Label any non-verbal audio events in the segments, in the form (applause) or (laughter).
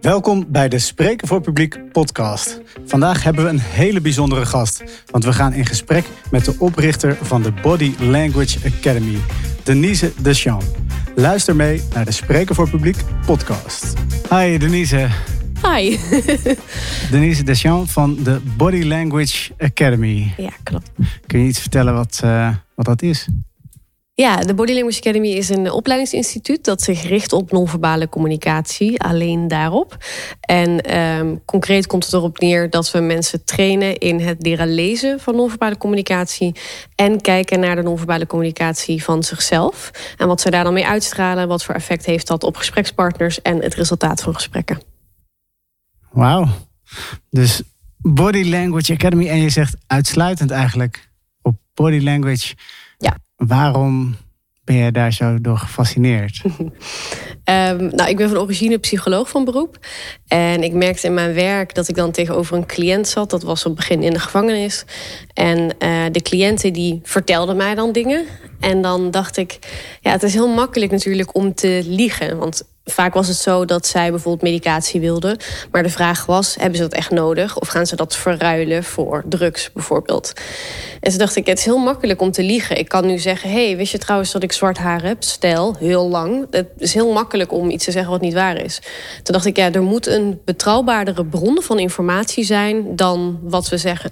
Welkom bij de Spreken voor Publiek podcast. Vandaag hebben we een hele bijzondere gast, want we gaan in gesprek met de oprichter van de Body Language Academy, Denise Deschamps. Luister mee naar de Spreken voor Publiek podcast. Hi Denise. Hi. (laughs) Denise Deschamps van de Body Language Academy. Ja, klopt. Kun je iets vertellen wat, uh, wat dat is? Ja, de Body Language Academy is een opleidingsinstituut dat zich richt op non-verbale communicatie, alleen daarop. En um, concreet komt het erop neer dat we mensen trainen in het leren lezen van non-verbale communicatie en kijken naar de non-verbale communicatie van zichzelf en wat ze daar dan mee uitstralen, wat voor effect heeft dat op gesprekspartners en het resultaat van gesprekken. Wauw. Dus Body Language Academy en je zegt uitsluitend eigenlijk op body language Waarom ben je daar zo door gefascineerd? um, (laughs) nou, ik ben van origine psycholoog van beroep. En ik merkte in mijn werk dat ik dan tegenover een cliënt zat. Dat was op het begin in de gevangenis. En uh, de cliënten die vertelden mij dan dingen. En dan dacht ik, ja, het is heel makkelijk natuurlijk om te liegen. Want Vaak was het zo dat zij bijvoorbeeld medicatie wilden. Maar de vraag was, hebben ze dat echt nodig? Of gaan ze dat verruilen voor drugs bijvoorbeeld? En toen dacht ik, het is heel makkelijk om te liegen. Ik kan nu zeggen, hey, wist je trouwens dat ik zwart haar heb? Stel, heel lang. Het is heel makkelijk om iets te zeggen wat niet waar is. Toen dacht ik, ja, er moet een betrouwbaardere bron van informatie zijn... dan wat we zeggen.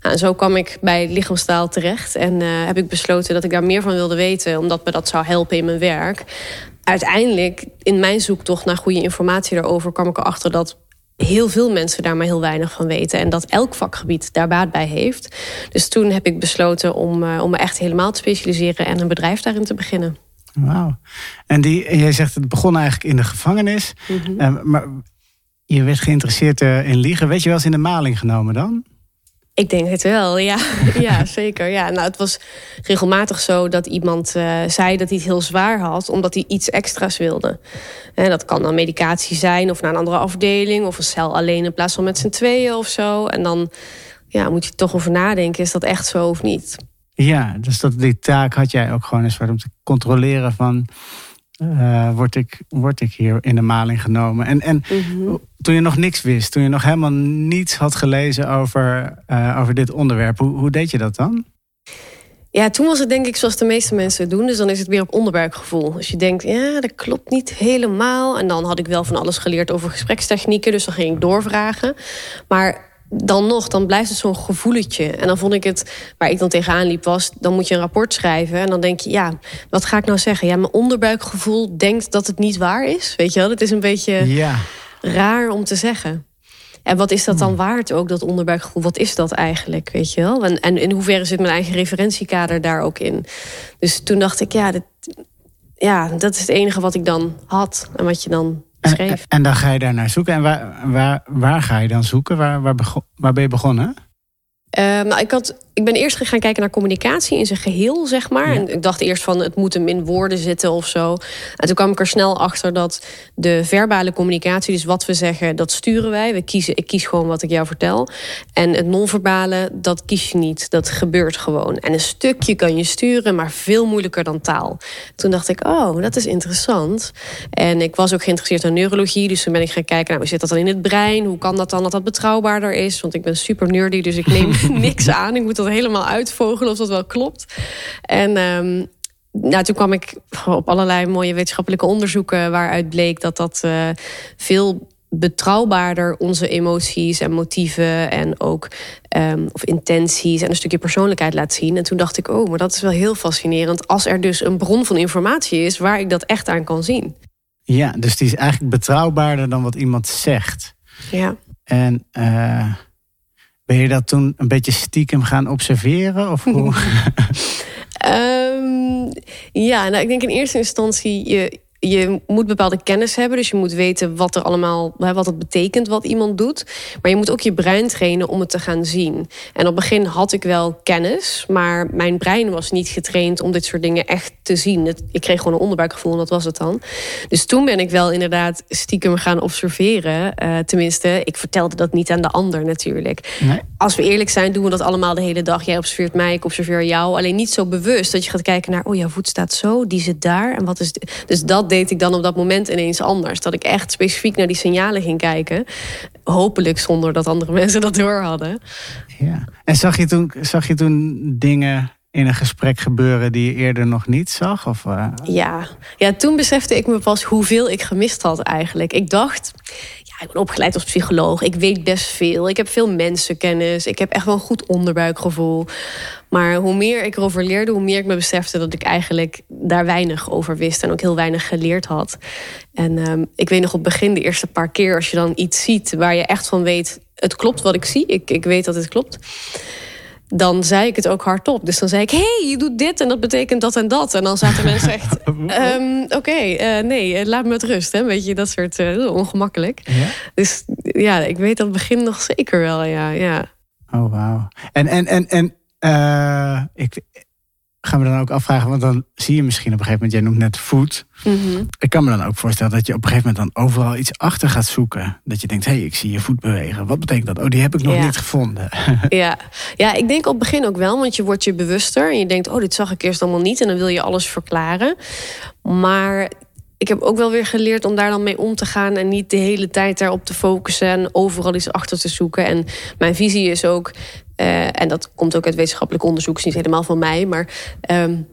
Nou, en zo kwam ik bij lichaamstaal terecht. En uh, heb ik besloten dat ik daar meer van wilde weten... omdat me dat zou helpen in mijn werk uiteindelijk, in mijn zoektocht naar goede informatie daarover, kwam ik erachter dat heel veel mensen daar maar heel weinig van weten. En dat elk vakgebied daar baat bij heeft. Dus toen heb ik besloten om, uh, om me echt helemaal te specialiseren en een bedrijf daarin te beginnen. Wauw. En die, jij zegt het begon eigenlijk in de gevangenis. Mm -hmm. maar je werd geïnteresseerd uh, in liegen. Weet je wel eens in de maling genomen dan? Ik denk het wel, ja. (laughs) ja, zeker. Ja. Nou, het was regelmatig zo dat iemand uh, zei dat hij het heel zwaar had... omdat hij iets extra's wilde. En dat kan dan medicatie zijn of naar een andere afdeling... of een cel alleen in plaats van met z'n tweeën of zo. En dan ja, moet je toch over nadenken, is dat echt zo of niet? Ja, dus dat, die taak had jij ook gewoon eens om te controleren van... Uh, word, ik, word ik hier in de maling genomen? En, en mm -hmm. toen je nog niks wist, toen je nog helemaal niets had gelezen over, uh, over dit onderwerp, hoe, hoe deed je dat dan? Ja, toen was het denk ik zoals de meeste mensen doen. Dus dan is het weer op onderbuikgevoel. Als je denkt, ja, dat klopt niet helemaal. En dan had ik wel van alles geleerd over gesprekstechnieken. Dus dan ging ik doorvragen. Maar dan nog, dan blijft het zo'n gevoeletje. En dan vond ik het, waar ik dan tegenaan liep, was... dan moet je een rapport schrijven en dan denk je... ja, wat ga ik nou zeggen? Ja, mijn onderbuikgevoel denkt dat het niet waar is. Weet je wel, dat is een beetje ja. raar om te zeggen. En wat is dat dan waard ook, dat onderbuikgevoel? Wat is dat eigenlijk, weet je wel? En, en in hoeverre zit mijn eigen referentiekader daar ook in? Dus toen dacht ik, ja, ja, dat is het enige wat ik dan had. En wat je dan en, en, dan ga je daar naar zoeken. En waar, waar, waar ga je dan zoeken? Waar, waar, waar ben je begonnen? Uh, nou, ik, had, ik ben eerst gaan kijken naar communicatie in zijn geheel, zeg maar. Ja. En ik dacht eerst van het moet hem in woorden zitten of zo. En toen kwam ik er snel achter dat de verbale communicatie, dus wat we zeggen, dat sturen wij. We kiezen, ik kies gewoon wat ik jou vertel. En het non-verbale, dat kies je niet. Dat gebeurt gewoon. En een stukje kan je sturen, maar veel moeilijker dan taal. Toen dacht ik, oh, dat is interessant. En ik was ook geïnteresseerd in neurologie. Dus toen ben ik gaan kijken, nou, hoe zit dat dan in het brein? Hoe kan dat dan dat dat betrouwbaarder is? Want ik ben super nerdy, dus ik neem (laughs) niks aan. Ik moet dat helemaal uitvogelen of dat wel klopt. En um, nou, toen kwam ik op allerlei mooie wetenschappelijke onderzoeken... waaruit bleek dat dat uh, veel betrouwbaarder onze emoties en motieven en ook um, of intenties en een stukje persoonlijkheid laat zien. En toen dacht ik, oh, maar dat is wel heel fascinerend als er dus een bron van informatie is waar ik dat echt aan kan zien. Ja, dus die is eigenlijk betrouwbaarder dan wat iemand zegt. Ja. En uh, ben je dat toen een beetje stiekem gaan observeren? Of hoe? um, (laughs) (laughs) ja, nou, ik denk in eerste instantie... Je, je moet bepaalde kennis hebben. Dus je moet weten wat er allemaal, wat het betekent wat iemand doet. Maar je moet ook je brein trainen om het te gaan zien. En op het begin had ik wel kennis, maar mijn brein was niet getraind om dit soort dingen echt te zien. ik kreeg gewoon een onderbuikgevoel en dat was het dan. Dus toen ben ik wel inderdaad stiekem gaan observeren. Uh, tenminste, ik vertelde dat niet aan de ander natuurlijk. Nee. Als we eerlijk zijn, doen we dat allemaal de hele dag. Jij observeert mij, ik observeer jou. Alleen niet zo bewust dat je gaat kijken naar, oh jouw voet staat zo, die zit daar. En wat is. Dus dat deed ik dan op dat moment ineens anders. Dat ik echt specifiek naar die signalen ging kijken. Hopelijk zonder dat andere (laughs) mensen dat door hadden. Ja. En zag je toen, zag je toen dingen in een gesprek gebeuren die je eerder nog niet zag? Of, uh... ja. ja, toen besefte ik me pas hoeveel ik gemist had eigenlijk. Ik dacht, ja, ik ben opgeleid als psycholoog. Ik weet best veel. Ik heb veel mensenkennis. Ik heb echt wel een goed onderbuikgevoel. Maar hoe meer ik erover leerde, hoe meer ik me besefte dat ik eigenlijk daar weinig over wist en ook heel weinig geleerd had. En um, ik weet nog op het begin, de eerste paar keer, als je dan iets ziet waar je echt van weet: het klopt wat ik zie, ik, ik weet dat het klopt dan zei ik het ook hardop. Dus dan zei ik, hey, je doet dit en dat betekent dat en dat. En dan zaten mensen (laughs) echt, um, oké, okay, uh, nee, eh, laat me met rust. Hè? Weet je, dat soort uh, ongemakkelijk. Ja? Dus ja, ik weet dat begin nog zeker wel, ja. ja. Oh, wauw. En, en, en, en uh, ik, gaan we dan ook afvragen, want dan zie je misschien op een gegeven moment, jij noemt net food. Mm Ik kan me dan ook voorstellen dat je op een gegeven moment dan overal iets achter gaat zoeken. Dat je denkt, hé, hey, ik zie je voet bewegen. Wat betekent dat? Oh, die heb ik nog niet gevonden. (laughs) ja. ja, ik denk op het begin ook wel, want je wordt je bewuster. En je denkt, oh, dit zag ik eerst allemaal niet. En dan wil je alles verklaren. Maar ik heb ook wel weer geleerd om daar dan mee om te gaan en niet de hele tijd daarop te focussen en overal iets achter te zoeken. En mijn visie is ook, uh, en dat komt ook uit wetenschappelijk onderzoek, is niet helemaal van mij, maar um,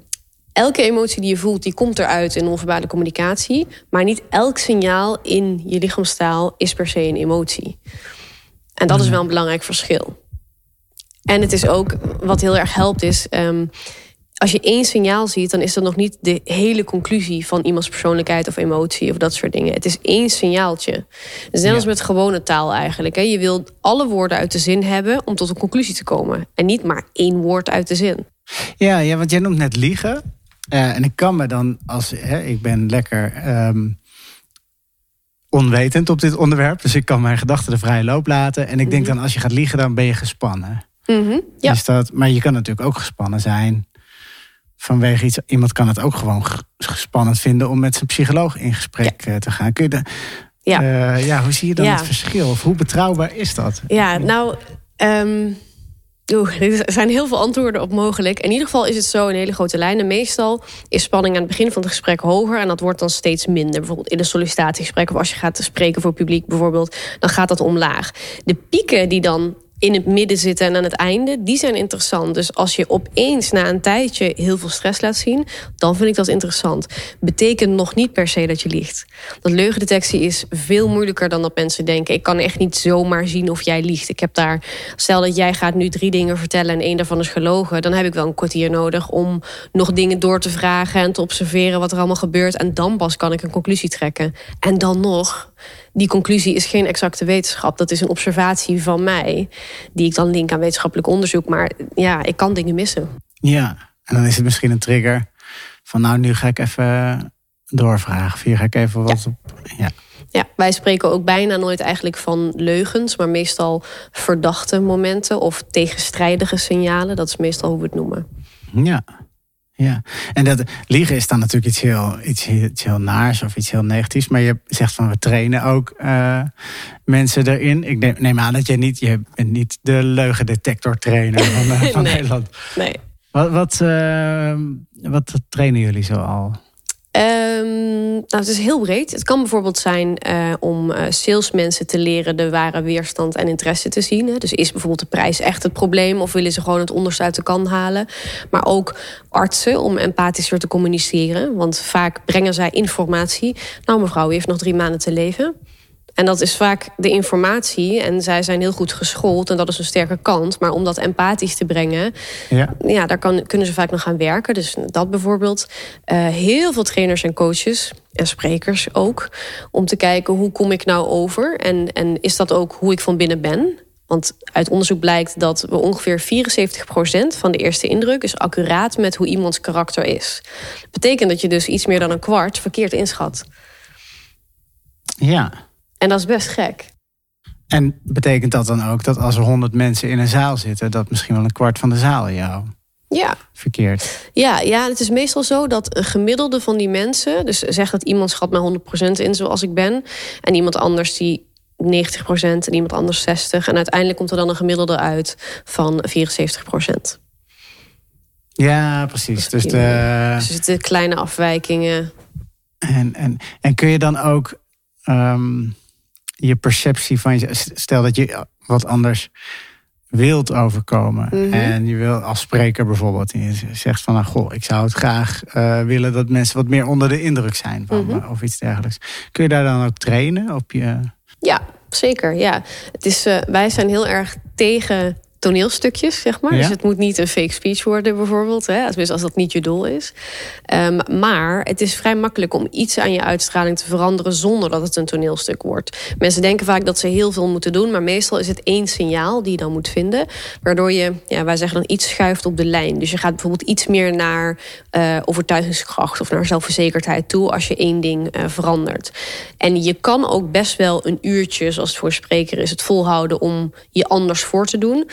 elke emotie die je voelt, die komt eruit in onverbale communicatie. Maar niet elk signaal in je lichaamstaal is per se een emotie. En dat is wel een belangrijk verschil. En het is ook, wat heel erg helpt, is. Um, als je één signaal ziet, dan is dat nog niet de hele conclusie van iemands persoonlijkheid of emotie of dat soort dingen. Het is één signaaltje. Net als met gewone taal eigenlijk. Hè. Je wil alle woorden uit de zin hebben om tot een conclusie te komen. En niet maar één woord uit de zin. Ja, ja want jij noemt net liegen. Uh, en ik kan me dan, als hè, ik ben lekker um, onwetend op dit onderwerp. Dus ik kan mijn gedachten de vrije loop laten. En ik denk mhm. dan, als je gaat liegen, dan ben je gespannen. Mm -hmm, ja. Is dat, maar je kan natuurlijk ook gespannen zijn vanwege iets. Iemand kan het ook gewoon spannend vinden om met zijn psycholoog in gesprek eh, te gaan. Kun je de, ja. Uh, ja, hoe zie je dan het verschil? Of hoe betrouwbaar is dat? Ja, nou. Um, Oeh, (laughs) er zijn heel veel antwoorden op mogelijk. In ieder geval is het zo in hele grote lijnen. Meestal is spanning aan het begin van het gesprek hoger... en dat wordt dan steeds minder. Bijvoorbeeld in een sollicitatiegesprek... of als je gaat spreken voor publiek bijvoorbeeld... dan gaat dat omlaag. De pieken die dan in het midden zitten en aan het einde, die zijn interessant. Dus als je opeens na een tijdje heel veel stress laat zien, dan vind ik dat interessant. Betekent nog niet per se dat je liegt. Dat leugendetectie is veel moeilijker dan dat mensen denken. Ik kan echt niet zomaar zien of jij liegt. Ik heb daar, stel dat jij gaat nu drie dingen vertellen en één daarvan is gelogen, dan heb ik wel een kwartier nodig om nog dingen door te vragen en te observeren wat er allemaal gebeurt. En dan pas kan ik een conclusie trekken. En dan nog die conclusie is geen exacte wetenschap. Dat is een observatie van mij, die ik dan link aan wetenschappelijk onderzoek. Maar ja, ik kan dingen missen. Ja, en dan is het misschien een trigger van nou, nu ga ik even doorvragen. Hier ga ik even wat ja. op. Ja. Ja, wij spreken ook bijna nooit eigenlijk van leugens, maar meestal verdachte momenten of tegenstrijdige signalen. Dat is meestal hoe we het noemen. Ja. Ja, en dat liegen is dan natuurlijk iets heel, iets, iets heel naars of iets heel negatiefs. Maar je zegt van we trainen ook uh, mensen erin. Ik neem, neem, aan dat je niet, je bent niet de leugendetector trainer van, uh, (laughs) van nee, Nederland. Nee. Wat, wat, uh, wat trainen jullie zo al? Nou, het is heel breed. Het kan bijvoorbeeld zijn uh, om uh, salesmensen te leren de ware weerstand en interesse te zien. Hè. Dus is bijvoorbeeld de prijs echt het probleem of willen ze gewoon het onderste uit de kan halen? Maar ook artsen om empathischer te communiceren. Want vaak brengen zij informatie. Nou, mevrouw, u heeft nog drie maanden te leven. En dat is vaak de informatie. En zij zijn heel goed geschoold. En dat is een sterke kant. Maar om dat empathisch te brengen. Ja, ja daar kan, kunnen ze vaak nog gaan werken. Dus dat bijvoorbeeld. Uh, heel veel trainers en coaches. En sprekers ook. Om te kijken hoe kom ik nou over. En, en is dat ook hoe ik van binnen ben. Want uit onderzoek blijkt dat we ongeveer 74% van de eerste indruk is accuraat met hoe iemands karakter is. Dat betekent dat je dus iets meer dan een kwart verkeerd inschat. Ja. En dat is best gek. En betekent dat dan ook dat als er honderd mensen in een zaal zitten, dat misschien wel een kwart van de zaal jou ja. verkeerd? Ja, ja, het is meestal zo dat een gemiddelde van die mensen, dus zeg dat iemand schat mij 100% in zoals ik ben, en iemand anders die 90% en iemand anders 60. En uiteindelijk komt er dan een gemiddelde uit van 74%. Ja, precies. Dus, de... dus er zitten kleine afwijkingen En, en, en kun je dan ook ehm, je perceptie van je. Stel dat je wat anders wilt overkomen. Mhm. En je wil als spreker bijvoorbeeld. En je zegt van nou, goh, ik zou het graag eh, willen dat mensen wat meer onder de indruk zijn van Mhm. me of iets dergelijks. Kun je daar dan ook trainen op je. Ja, zeker. Ja. Het is, eh, wij zijn heel erg tegen toneelstukjes, zeg maar. Ja? Dus het moet niet een fake speech worden, bijvoorbeeld. Hè? Tenminste, als dat niet je doel is. Ehm, maar het is vrij makkelijk om iets aan je uitstraling te veranderen... zonder dat het een toneelstuk wordt. Mensen denken vaak dat ze heel veel moeten doen... maar meestal is het één signaal die je dan moet vinden... waardoor je, ja, wij zeggen dan, iets schuift op de lijn. Dus je gaat bijvoorbeeld iets meer naar eh, overtuigingskracht... of naar zelfverzekerdheid toe als je één ding eh, verandert. En je kan ook best wel een uurtje, zoals het voor spreker is... het volhouden om je anders voor te doen...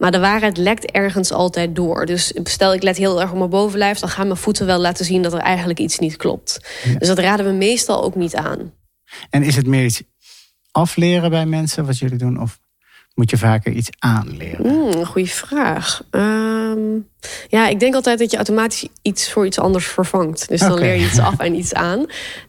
Maar de waarheid lekt ergens altijd door. Dus stel ik let heel erg op mijn bovenlijf... dan gaan mijn voeten wel laten zien dat er eigenlijk iets niet klopt. Dus dat raden we meestal ook niet aan. En is het meer iets afleren bij mensen wat jullie doen? Of moet je vaker iets aanleren? Een goede vraag. Ehm, ja, ik denk altijd dat je automatisch iets voor iets anders vervangt. Dus dan leer je iets af (laughs) en iets aan.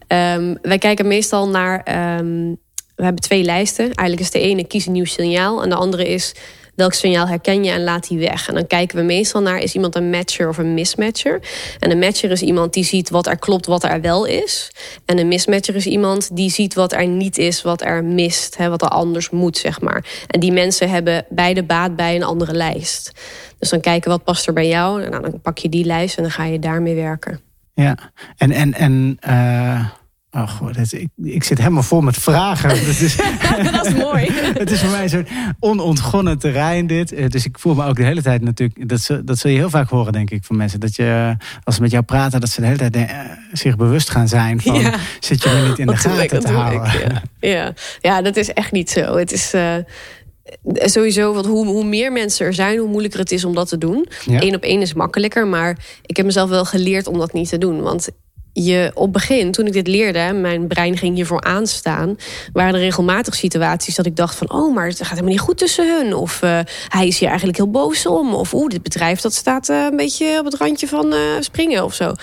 Ehm, wij kijken meestal naar... ehm, we hebben twee lijsten. Eigenlijk is de ene kies een nieuw signaal... en de andere is welk signaal herken je en laat die weg. En dan kijken we meestal naar... is iemand een matcher of een mismatcher? En een matcher is iemand die ziet wat er klopt, wat er wel is. En een mismatcher is iemand die ziet wat er niet is... wat er mist, hè, wat er anders moet, zeg maar. En die mensen hebben beide baat bij een andere lijst. Dus dan kijken wat past er bij jou. Nou, dan pak je die lijst en dan ga je daarmee werken. Ja, en, en, en eh, oh god, ik, ik zit helemaal vol met vragen. (laughs) Het is, (laughs) dat is mooi. (laughs) het is voor mij zo'n onontgonnen terrein dit. Eh, Dus ik voel me ook de hele tijd natuurlijk, dat, dat zul je heel vaak horen denk ik van mensen. Dat je, als ze met jou praten, dat ze de hele tijd eh, zich bewust gaan zijn van, Ja. zit je me niet in de ik, gaten te houden. ik? Ja. Ja. ja, dat is echt niet zo. Het is eh, sowieso, want hoe, hoe meer mensen er zijn, hoe moeilijker het is om dat te doen. Ja. Eén op één is makkelijker, maar ik heb mezelf wel geleerd om dat niet te doen. Want je op begin, toen ik dit leerde, mijn brein ging hiervoor aanstaan, waren er regelmatig situaties dat ik dacht van, oh, maar het gaat helemaal niet goed tussen hun. Of eh, hij is hier eigenlijk heel boos om. Of oeh, dit bedrijf dat staat eh, een beetje op het randje van eh, springen of zo.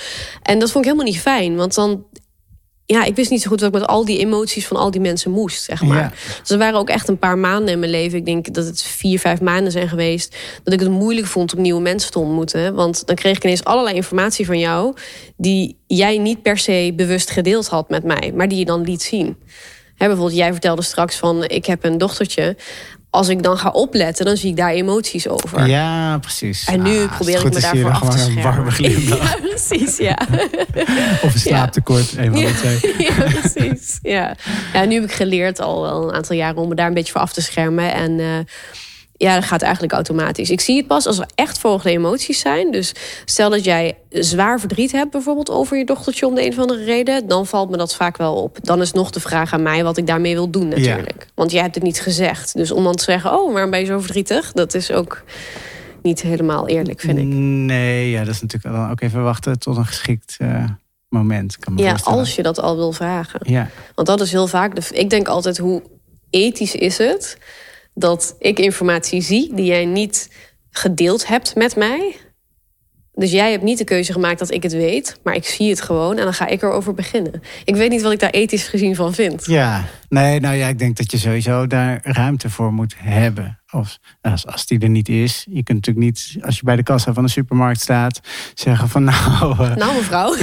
En dat vond ik helemaal niet fijn, want dan ja, ik wist niet zo goed wat ik met al die emoties van al die mensen moest, zeg maar. Ja. Dus er waren ook echt een paar maanden in mijn leven. Ik denk dat het vier, vijf maanden zijn geweest. Dat ik het moeilijk vond om nieuwe mensen te ontmoeten. Want dan kreeg ik ineens allerlei informatie van jou. die jij niet per se bewust gedeeld had met mij, maar die je dan liet zien. Hè, bijvoorbeeld, jij vertelde straks van: ik heb een dochtertje. Als ik dan ga opletten, dan zie ik daar emoties over. Ja, precies. En nu Ah, probeer ik me daarvoor af te gewoon een warme schermen. glimlach. (laughs) Ja, precies, ja. (laughs) Of een slaaptekort, een van de twee. (laughs) ja, precies. Ja. ja, nu heb ik geleerd al wel een aantal jaren om me daar een beetje voor af te schermen. En eh, ja, dat gaat eigenlijk automatisch. Ik zie het pas als er echt volgende emoties zijn. Dus stel dat jij zwaar verdriet hebt, bijvoorbeeld over je dochtertje om de een of andere reden, dan valt me dat vaak wel op. Dan is nog de vraag aan mij wat ik daarmee wil doen, natuurlijk. Want jij hebt het niet gezegd. Dus om dan te zeggen, oh, waarom ben je zo verdrietig? Dat is ook niet helemaal eerlijk, vind ik. Nee, ja, dat is natuurlijk dan ook even wachten tot een geschikt eh, moment. Kan me Ja, als je dat al wil vragen. Ja, Want dat is heel vaak. De, ik denk altijd hoe ethisch is het dat ik informatie zie die jij niet gedeeld hebt met mij. Dus jij hebt niet de keuze gemaakt dat ik het weet, maar ik zie het gewoon en dan ga ik erover beginnen. Ik weet niet wat ik daar ethisch gezien van vind. ja. Nee, nou ja, ik denk dat je sowieso daar ruimte voor moet hebben. Als, als, als die er niet is. Je kunt natuurlijk niet, als je bij de kassa van de supermarkt staat, zeggen van (laughs) nou... eh, Nou, mevrouw,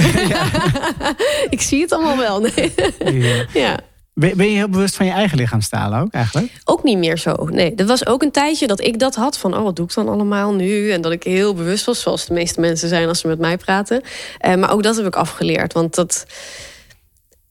(laughs) (laughs) ik zie het allemaal wel. Nee. ja. ja. Ben, je heel bewust van je eigen lichaamstaal ook eigenlijk? Ook niet meer zo. Nee, er was ook een tijdje dat ik dat had van, oh, wat doe ik dan allemaal nu? En dat ik heel bewust was, zoals de meeste mensen zijn als ze met mij praten. Eh, maar ook dat heb ik afgeleerd, want dat,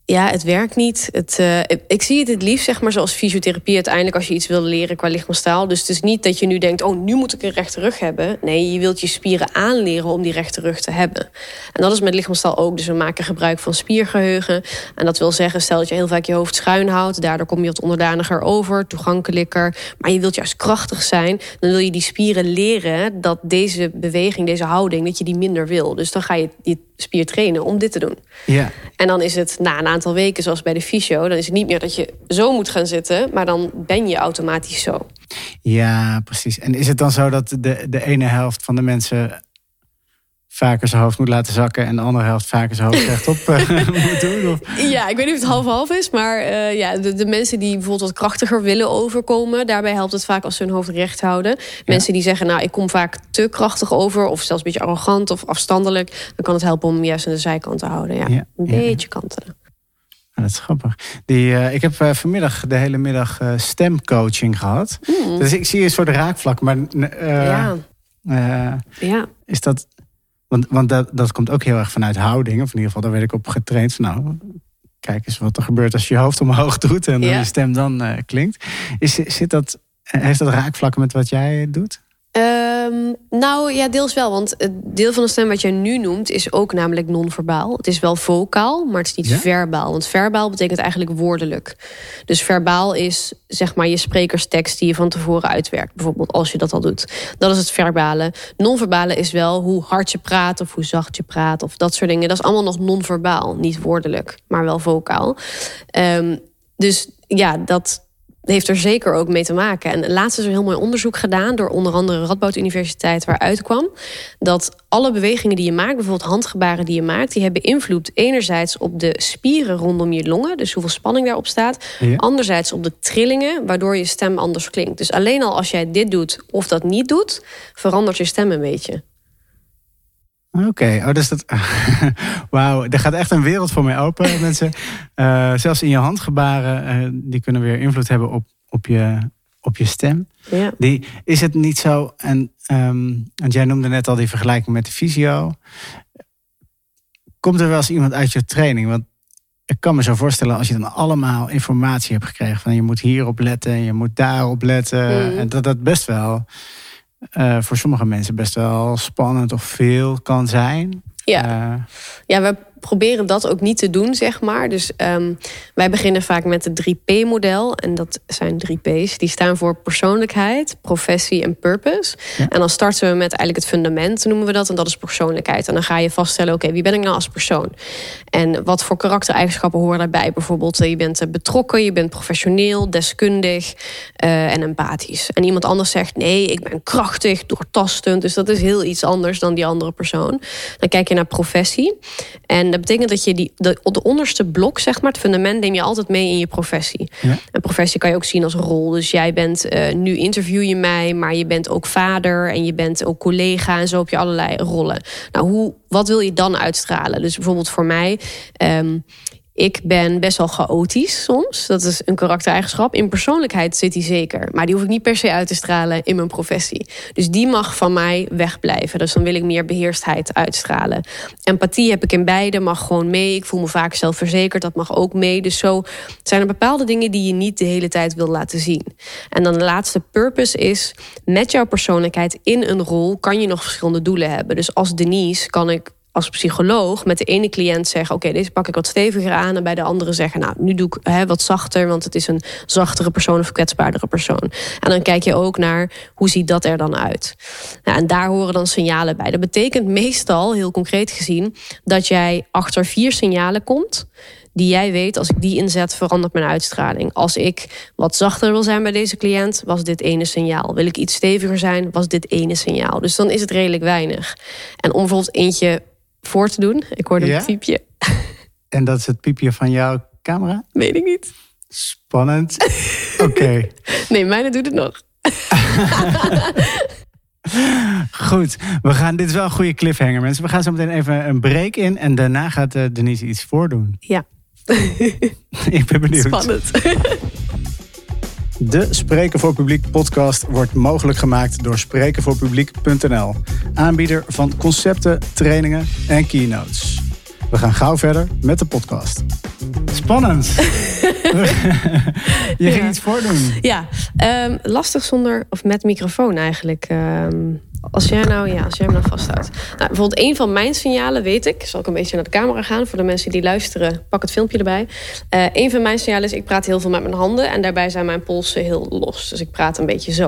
ja, het werkt niet. Het, eh, ik- zie het het liefst, zeg maar, zoals fysiotherapie uiteindelijk als je iets wil leren qua lichaamstaal. Dus het is niet dat je nu denkt, oh, nu moet ik een rechte rug hebben. Nee, je wilt je spieren aanleren om die rechte rug te hebben. En dat is met lichaamstaal ook. Dus we maken gebruik van spiergeheugen. En dat wil zeggen, stel dat je heel vaak je hoofd schuin houdt. Daardoor kom je wat onderdaniger over, toegankelijker. Maar je wilt juist krachtig zijn. Dan wil je die spieren leren dat deze beweging, deze houding, dat je die minder wil. Dus dan ga je die spier trainen om dit te doen. Ja. En dan is het na een aantal weken, zoals bij de fysio... dan is het niet meer dat je zo moet gaan zitten... maar dan ben je automatisch zo. Ja, precies. En is het dan zo dat de, de ene helft van de mensen vaker zijn hoofd moet laten zakken en de andere helft vaker zijn hoofd (laughs) rechtop uh, moet doen? Of? Ja, ik weet niet of het half-half is, maar uh, ja, de, de, mensen die bijvoorbeeld wat krachtiger willen overkomen, daarbij helpt het vaak als ze hun hoofd recht houden. Mensen die zeggen, nou, ik kom vaak te krachtig over, of zelfs een beetje arrogant of afstandelijk, dan kan het helpen om juist aan de zijkant te houden. Ja, ja. een beetje kantelen. dat is grappig. Die, uh, ik heb uh, vanmiddag de hele middag uh, stemcoaching gehad. Mm. Dus ik zie een soort raakvlak. Maar ja. ja. is dat want, want dat, dat komt ook heel erg vanuit houding. Of in ieder geval, daar werd ik op getraind. Van, nou, kijk eens wat er gebeurt als je je hoofd omhoog doet en ja. je stem dan uh, klinkt. Is, zit dat, heeft dat raakvlakken met wat jij doet? Um, nou ja, deels wel. Want het deel van de stem wat jij nu noemt is ook namelijk non-verbaal. Het is wel vocaal, maar het is niet ja? verbaal. Want verbaal betekent eigenlijk woordelijk. Dus verbaal is zeg maar je sprekerstekst die je van tevoren uitwerkt. Bijvoorbeeld als je dat al doet. Dat is het verbale. Non-verbale is wel hoe hard je praat of hoe zacht je praat of dat soort dingen. Dat is allemaal nog non-verbaal. Niet woordelijk, maar wel vocaal. Um, dus ja, dat, heeft er zeker ook mee te maken. En laatst is er een heel mooi onderzoek gedaan door onder andere Radboud Universiteit, waaruit kwam dat alle bewegingen die je maakt, bijvoorbeeld handgebaren die je maakt, die hebben invloed enerzijds op de spieren rondom je longen, dus hoeveel spanning daarop staat, ja. anderzijds op de trillingen, waardoor je stem anders klinkt. Dus alleen al als jij dit doet of dat niet doet, verandert je stem een beetje. Oké, okay. oh, dus dat. (laughs) Wauw, er gaat echt een wereld voor mij open, (laughs) mensen. Uh, zelfs in je handgebaren, uh, die kunnen weer invloed hebben op, op, je, op je stem. Ja. Die, is het niet zo, en um, want jij noemde net al die vergelijking met de fysio. Komt er wel eens iemand uit je training? Want ik kan me zo voorstellen, als je dan allemaal informatie hebt gekregen van je moet hierop letten, je moet daarop letten, mm. en dat dat best wel uh, voor sommige mensen best wel spannend of veel kan zijn. Ja, uh, ja we proberen dat ook niet te doen, zeg maar. Dus um, wij beginnen vaak met het 3P-model. En dat zijn 3P's. Die staan voor persoonlijkheid, professie en purpose. Ja. En dan starten we met eigenlijk het fundament, noemen we dat. En dat is persoonlijkheid. En dan ga je vaststellen, oké, okay, wie ben ik nou als persoon? En wat voor karaktereigenschappen horen daarbij? Bijvoorbeeld, je bent betrokken, je bent professioneel, deskundig uh, en empathisch. En iemand anders zegt, nee, ik ben krachtig, doortastend. Dus dat is heel iets anders dan die andere persoon. Dan kijk je naar professie. En dat betekent dat je die, de, de onderste blok, zeg maar, het fundament, neem je altijd mee in je professie. Ja. En professie kan je ook zien als rol. Dus jij bent, uh, nu interview je mij, maar je bent ook vader en je bent ook collega en zo heb je allerlei rollen. Nou, hoe, wat wil je dan uitstralen? Dus bijvoorbeeld voor mij. Um, ik ben best wel chaotisch soms. Dat is een karaktereigenschap. In persoonlijkheid zit die zeker. Maar die hoef ik niet per se uit te stralen in mijn professie. Dus die mag van mij wegblijven. Dus dan wil ik meer beheerstheid uitstralen. Empathie heb ik in beide, mag gewoon mee. Ik voel me vaak zelfverzekerd, dat mag ook mee. Dus zo zijn er bepaalde dingen die je niet de hele tijd wil laten zien. En dan de laatste purpose is... met jouw persoonlijkheid in een rol kan je nog verschillende doelen hebben. Dus als Denise kan ik als psycholoog met de ene cliënt zeggen: Oké, deze pak ik wat steviger aan. En bij de andere zeggen: Nou, nu doe ik hè, wat zachter, want het is een zachtere persoon of kwetsbaardere persoon. En dan kijk je ook naar hoe ziet dat er dan uit. Nou, en daar horen dan signalen bij. Dat betekent meestal, heel concreet gezien, dat jij achter vier signalen komt die jij weet, als ik die inzet, verandert mijn uitstraling. Als ik wat zachter wil zijn bij deze cliënt, was dit ene signaal. Wil ik iets steviger zijn, was dit ene signaal. Dus dan is het redelijk weinig. En om bijvoorbeeld eentje voor te doen. Ik hoorde ja? een piepje. En dat is het piepje van jouw camera? Weet ik niet. Spannend. (laughs) Oké. Okay. Nee, mijne doet het nog. (laughs) Goed, we gaan, dit is wel een goede cliffhanger mensen. We gaan zo meteen even een break in en daarna gaat uh, Denise iets voordoen. Ja. (laughs) ik ben benieuwd. Spannend. De Spreken voor Publiek podcast wordt mogelijk gemaakt door sprekenvoorpubliek.nl. Aanbieder van concepten, trainingen en keynotes. We gaan gauw verder met de podcast. Spannend. (laughs) Je ging ja. iets voordoen. Ja, um, lastig zonder of met microfoon eigenlijk. Um, als jij nou, ja, als jij hem nou vasthoudt. Nou, bijvoorbeeld een van mijn signalen weet ik. Zal ik een beetje naar de camera gaan voor de mensen die luisteren. Pak het filmpje erbij. Uh, een van mijn signalen is ik praat heel veel met mijn handen en daarbij zijn mijn polsen heel los. Dus ik praat een beetje zo.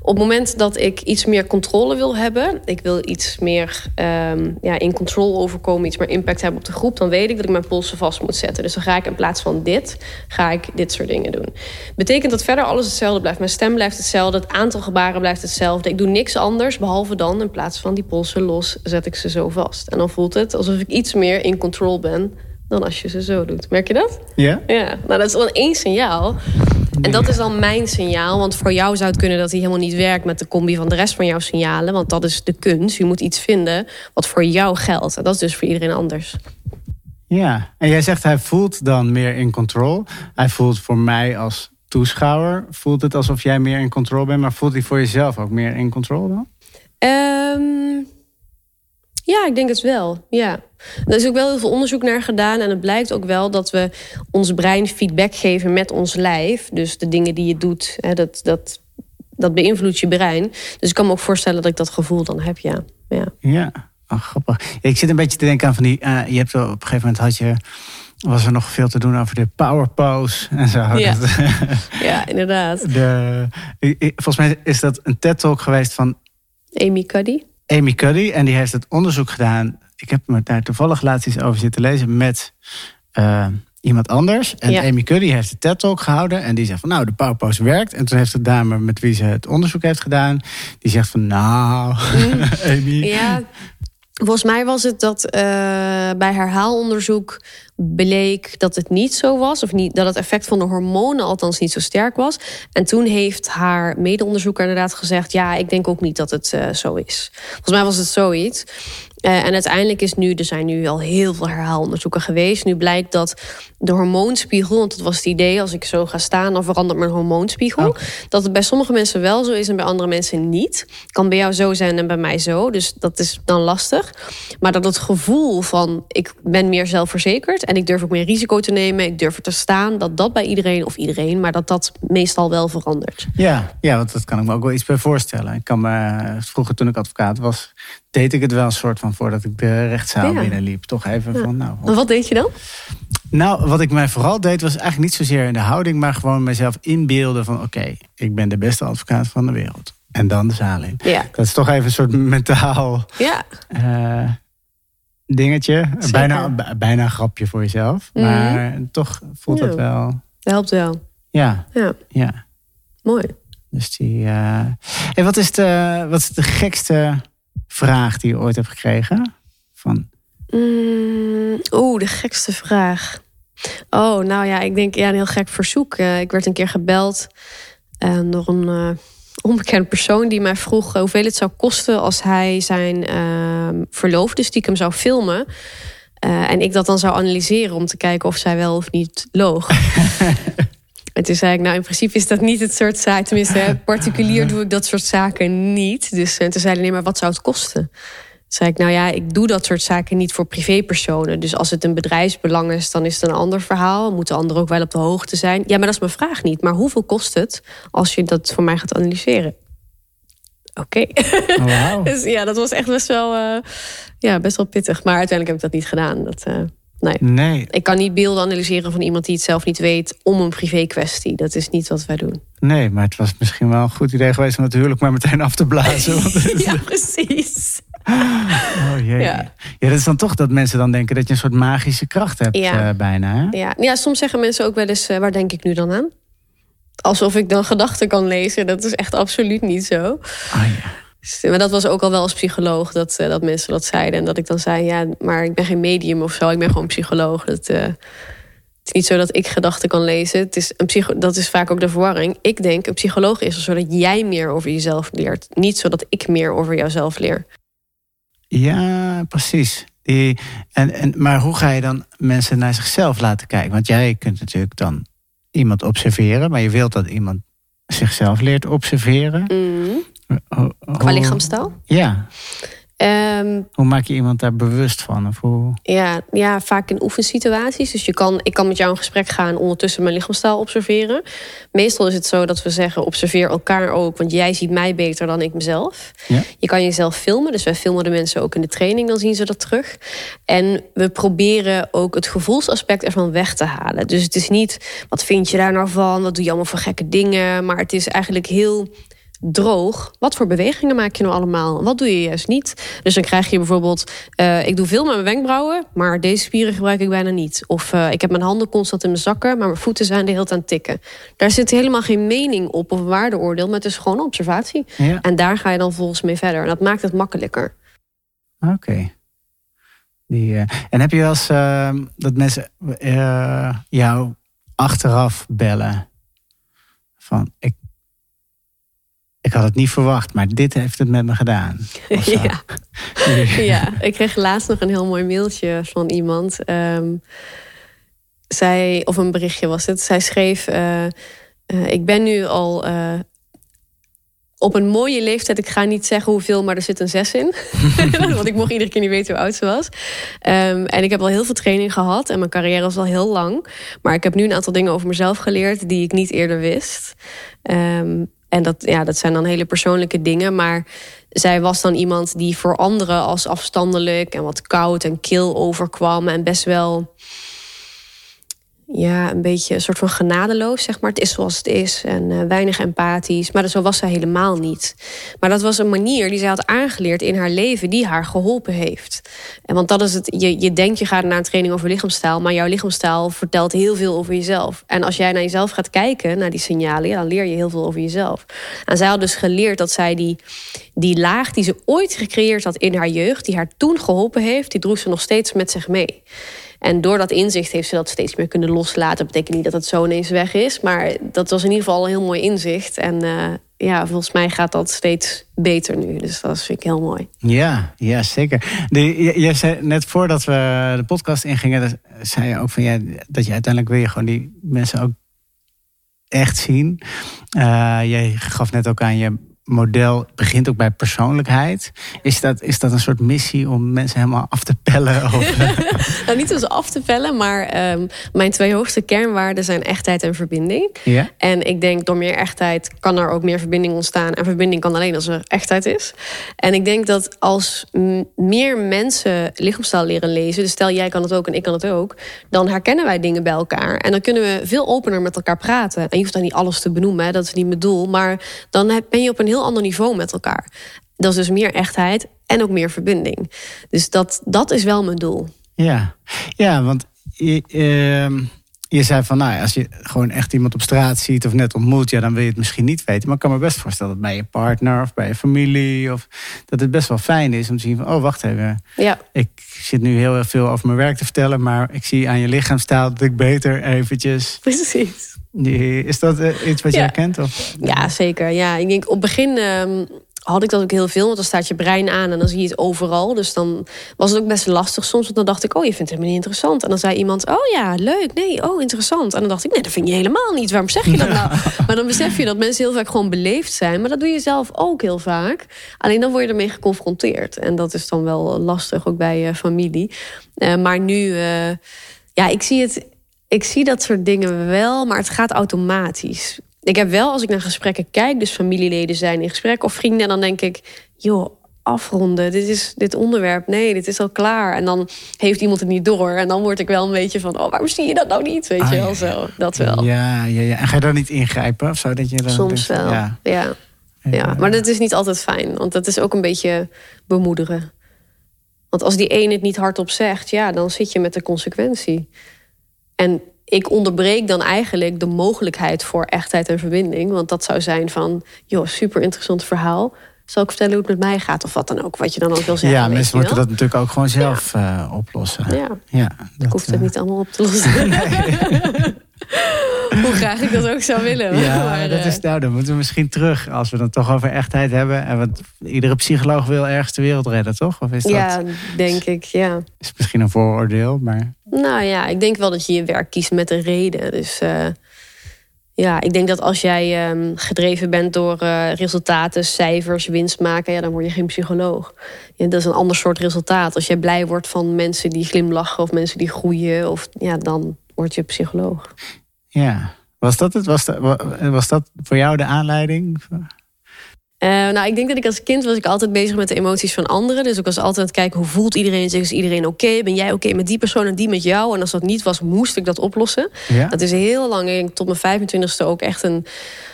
Op het moment dat ik iets meer controle wil hebben, ik wil iets meer um, ja, in control overkomen, iets meer impact hebben op de groep, dan weet ik dat ik mijn polsen vast moet zetten. Dus dan ga ik in plaats van dit, ga ik dit soort dingen doen. Betekent dat verder alles hetzelfde blijft. Mijn stem blijft hetzelfde, het aantal gebaren blijft hetzelfde. Ik doe niks anders Behalve dan, in plaats van die polsen los, zet ik ze zo vast. En dan voelt het alsof ik iets meer in control ben dan als je ze zo doet. Merk je dat? Ja? Ja, nou dat is wel één signaal. En dat is dan mijn signaal. Want voor jou zou het kunnen dat hij helemaal niet werkt met de combi van de rest van jouw signalen. Want dat is de kunst. Je moet iets vinden wat voor jou geldt. En dat is dus voor iedereen anders. Ja, en jij zegt hij voelt dan meer in control. Hij voelt voor mij als toeschouwer, voelt het alsof jij meer in control bent. Maar voelt hij voor jezelf ook meer in control dan? Ehm, ja, ik denk het wel. Ja. Er is ook wel heel veel onderzoek naar gedaan. En het blijkt ook wel dat we ons brein feedback geven met ons lijf. Dus de dingen die je doet, hè, dat, dat, dat beïnvloedt je brein. Dus ik kan me ook voorstellen dat ik dat gevoel dan heb, ja. Ja, ja. Oh, grappig. ik zit een beetje te denken aan van die... Uh, je hebt op een gegeven moment had je was er nog veel te doen over de power pose en zo. Ja, (laughs) ja inderdaad. De, volgens mij is dat een TED-talk geweest van... Amy Cuddy. Amy Cuddy. En die heeft het onderzoek gedaan. Ik heb me daar toevallig laatst iets over zitten lezen met uh, iemand anders. En Amy Cuddy heeft de TED-talk gehouden. En die zegt van nou, de pose werkt. En toen heeft de dame met wie ze het onderzoek heeft gedaan... die zegt van nou, mm. (laughs) Amy... Ja, Volgens mij was het dat uh, bij herhaalonderzoek bleek dat het niet zo was. Of niet, dat het effect van de hormonen althans niet zo sterk was. En toen heeft haar medeonderzoeker inderdaad gezegd... ja, ik denk ook niet dat het uh, zo is. Volgens mij was het zoiets. Uh, en uiteindelijk is nu, er zijn nu al heel veel herhaalonderzoeken geweest. Nu blijkt dat de hormoonspiegel, want dat was het idee, als ik zo ga staan, dan verandert mijn hormoonspiegel. Oh. Dat het bij sommige mensen wel zo is en bij andere mensen niet. Kan bij jou zo zijn en bij mij zo. Dus dat is dan lastig. Maar dat het gevoel van ik ben meer zelfverzekerd en ik durf ook meer risico te nemen, ik durf er te staan, dat dat bij iedereen of iedereen, maar dat dat meestal wel verandert. Ja, ja want dat kan ik me ook wel iets bij voorstellen. Ik kan me vroeger toen ik advocaat was, deed ik het wel een soort van voordat ik de rechtszaal binnenliep. Toch even van nou. wat deed je dan? Nou, wat ik mij vooral deed was eigenlijk niet zozeer in de houding, maar gewoon mezelf inbeelden van oké, ik ben de beste advocaat van de wereld. En dan de zaal in. Ja. Dat is toch even een soort mentaal ja. Uh, dingetje. Bijna, bijna een grapje voor jezelf. Mhm. Maar toch voelt dat wel. Dat helpt wel. Ja. Ja. ja. Mooi. Dus die. Uh... Hey, wat, is de, wat is de gekste vraag die je ooit hebt gekregen? Van... Mm, Oeh, de gekste vraag. Oh, nou ja, ik denk ja, een heel gek verzoek. Uh, ik werd een keer gebeld uh, door een uh, onbekend persoon die mij vroeg hoeveel het zou kosten als hij zijn ehm, verloofde stiekem zou filmen. en ik dat dan zou analyseren om te kijken of zij wel of niet loog. (laughs) En toen zei ik, nou in principe is dat niet het soort zaak. Tenminste, (laughs) particulier doe ik dat soort zaken niet. Dus en toen zei hij, nee, maar wat zou het kosten? Toen zei ik, nou ja, ik doe dat soort zaken niet voor privépersonen. Dus als het een bedrijfsbelang is, dan is het een ander verhaal. Moeten anderen ook wel op de hoogte zijn? Ja, maar dat is mijn vraag niet. Maar hoeveel kost het als je dat voor mij gaat analyseren? Oké. (laughs) Oh, wow. dus ja, dat was echt best wel, uh, ja, best wel pittig. Maar uiteindelijk heb ik dat niet gedaan. Dat, uh, Nee. nee. Ik kan niet beelden analyseren van iemand die het zelf niet weet om een privé kwestie. Dat is niet wat wij doen. Nee, maar het was misschien wel een goed idee geweest om het huwelijk maar meteen af te blazen. (laughs) ja, precies. Oh jee. Ja. ja, dat is dan toch dat mensen dan denken dat je een soort magische kracht hebt ja. Uh, bijna. Hè? Ja. ja, soms zeggen mensen ook wel eens, uh, waar denk ik nu dan aan? Alsof ik dan gedachten kan lezen. Dat is echt absoluut niet zo. Oh ja. Maar dat was ook al wel als psycholoog dat, uh, dat mensen dat zeiden. En dat ik dan zei, ja, maar ik ben geen medium of zo. Ik ben gewoon psycholoog. Dat, uh, het is niet zo dat ik gedachten kan lezen. Het is een psycho dat is vaak ook de verwarring. Ik denk, een psycholoog is er zodat jij meer over jezelf leert. Niet zodat ik meer over jouzelf leer. Ja, precies. Die, en, en, maar hoe ga je dan mensen naar zichzelf laten kijken? Want jij kunt natuurlijk dan iemand observeren. Maar je wilt dat iemand zichzelf leert observeren. Mm. Qua lichaamstaal? Ja. Um, hoe maak je iemand daar bewust van? Of hoe... ja, ja, vaak in oefensituaties. Dus je kan, ik kan met jou in gesprek gaan, ondertussen mijn lichaamstaal observeren. Meestal is het zo dat we zeggen: observeer elkaar ook, want jij ziet mij beter dan ik mezelf. Ja. Je kan jezelf filmen, dus wij filmen de mensen ook in de training, dan zien ze dat terug. En we proberen ook het gevoelsaspect ervan weg te halen. Dus het is niet: wat vind je daar nou van? Wat doe je allemaal voor gekke dingen? Maar het is eigenlijk heel droog. Wat voor bewegingen maak je nou allemaal? Wat doe je juist niet? Dus dan krijg je bijvoorbeeld... Uh, ik doe veel met mijn wenkbrauwen... maar deze spieren gebruik ik bijna niet. Of uh, ik heb mijn handen constant in mijn zakken... maar mijn voeten zijn de hele tijd aan het tikken. Daar zit helemaal geen mening op of waardeoordeel... maar het is gewoon observatie. Ja. En daar ga je dan volgens mee verder. En dat maakt het makkelijker. Oké. Die, uh, en heb je wel eens uh, dat mensen jou achteraf bellen? Van ik, ik had het niet verwacht, maar dit heeft het met me gedaan. (laughs) ja. (laughs) ja, ik kreeg laatst nog een heel mooi mailtje van iemand. Um, zij, of een berichtje was het. Zij schreef: uh, Ik ben nu al op een mooie leeftijd. Ik ga niet zeggen hoeveel, maar er zit een zes in. (laughs) Want ik mocht iedere keer niet weten hoe oud ze was. Um, en ik heb al heel veel training gehad. En mijn carrière was al heel lang. Maar ik heb nu een aantal dingen over mezelf geleerd... die ik niet eerder wist. Um, en dat, ja, dat zijn dan hele persoonlijke dingen. Maar zij was dan iemand die voor anderen als afstandelijk... en wat koud en kil overkwam. En best wel ja, een beetje een soort van genadeloos, zeg maar. Het is zoals het is en uh, weinig empathisch. Maar zo was zij helemaal niet. Maar dat was een manier die zij had aangeleerd in haar leven... die haar geholpen heeft. En want dat is het, je, je denkt je gaat naar een training over lichaamstaal... maar jouw lichaamstaal vertelt heel veel over jezelf. En als jij naar jezelf gaat kijken, naar die signalen... Dan leer je heel veel over jezelf. En zij had dus geleerd dat zij die, die laag die ze ooit gecreëerd had in haar jeugd... die haar toen geholpen heeft, die droeg ze nog steeds met zich mee. En door dat inzicht heeft ze dat steeds meer kunnen loslaten. Dat betekent niet dat het zo ineens weg is. Maar dat was in ieder geval een heel mooi inzicht. En uh, ja, volgens mij gaat dat steeds beter nu. Dus dat vind ik heel mooi. Ja, ja zeker. Zei net voordat we de podcast ingingen... zei je ook van, ja, dat je uiteindelijk wil je gewoon die mensen ook echt zien. Uh, jij gaf net ook aan je model begint ook bij persoonlijkheid. Is dat, is dat een soort missie om mensen helemaal af te pellen? (laughs) Of... nou, niet als af te pellen, maar um, mijn twee hoogste kernwaarden zijn echtheid en verbinding. En ik denk door meer echtheid kan er ook meer verbinding ontstaan. En verbinding kan alleen als er echtheid is. En ik denk dat als meer mensen lichaamstaal leren lezen, dus stel jij kan het ook en ik kan het ook, dan herkennen wij dingen bij elkaar. En dan kunnen we veel opener met elkaar praten. En je hoeft dan niet alles te benoemen, hè, dat is niet mijn doel. Maar dan ben je op een heel ander niveau met elkaar. Dat is dus meer echtheid en ook meer verbinding. Dus dat, dat is wel mijn doel. Ja, ja want uh, je zei van, nou, als je gewoon echt iemand op straat ziet of net ontmoet, ja, dan wil je het misschien niet weten. Maar ik kan me best voorstellen dat bij je partner of bij je familie, of dat het best wel fijn is om te zien van, oh, wacht even. Ja. Ik zit nu heel veel over mijn werk te vertellen, maar ik zie aan je lichaamstaal dat ik beter eventjes. Precies. Is dat iets wat ja. jij kent? Of? Ja, zeker. Ja, ik denk op het begin um, had ik dat ook heel veel. Want dan staat je brein aan en dan zie je het overal. Dus dan was het ook best lastig soms. Want dan dacht ik, oh, je vindt het helemaal niet interessant. En dan zei iemand, oh ja, leuk. Nee, oh, interessant. En dan dacht ik, nee, dat vind je helemaal niet. Waarom zeg je dat nou? maar dan besef je dat mensen heel vaak gewoon beleefd zijn. Maar dat doe je zelf ook heel vaak. Alleen dan word je ermee geconfronteerd. En dat is dan wel lastig, ook bij je familie. Uh, maar nu, uh, ja, ik zie het ik zie dat soort dingen wel, maar het gaat automatisch. Ik heb wel, als ik naar gesprekken kijk, dus familieleden zijn in gesprek of vrienden, en dan denk ik, joh, afronden. Dit is dit onderwerp. Nee, dit is al klaar. En dan heeft iemand het niet door. En dan word ik wel een beetje van, oh, waarom zie je dat nou niet? Weet ah, je wel ja. zo. Dat wel. Ja, ja, ja. En ga je dan niet ingrijpen of zo? Dat je dan Soms wel. Ja. Ja. ja. Maar dat is niet altijd fijn. Want dat is ook een beetje bemoederen. Want als die een het niet hardop zegt, ja, dan zit je met de consequentie. En ik onderbreek dan eigenlijk de mogelijkheid voor echtheid en verbinding. Want dat zou zijn van, joh, super interessant verhaal. Zal ik vertellen hoe het met mij gaat of wat dan ook? Wat je dan ook wil zeggen. Ja, mensen moeten dat natuurlijk ook gewoon zelf ja. uh, oplossen. Ja, ja dat, ik hoef het uh... niet allemaal op te lossen. (laughs) Nee. (laughs) (laughs) Hoe graag ik dat ook zou willen. Ja, maar, dat is, nou, dan moeten we misschien terug. Als we dan toch over echtheid hebben. En want iedere psycholoog wil ergens de wereld redden, toch? Of is dat, ja, denk ik, ja. Is misschien een vooroordeel, maar... Nou ja, ik denk wel dat je je werk kiest met een reden. Dus uh, ja, ik denk dat als jij um, gedreven bent door uh, resultaten, cijfers, winst maken... Ja, dan word je geen psycholoog. Ja, dat is een ander soort resultaat. Als jij blij wordt van mensen die glimlachen of mensen die groeien... Of, ja, dan word je psycholoog. Ja, was dat het? Was dat, was dat voor jou de aanleiding? Uh, nou, ik denk dat ik als kind was ik altijd bezig met de emoties van anderen. Dus ik was altijd aan het kijken hoe voelt iedereen zich. Is iedereen oké? Ben jij oké met die persoon en die met jou? En als dat niet was, moest ik dat oplossen. Ja. Dat is heel lang, tot mijn 25ste ook echt een,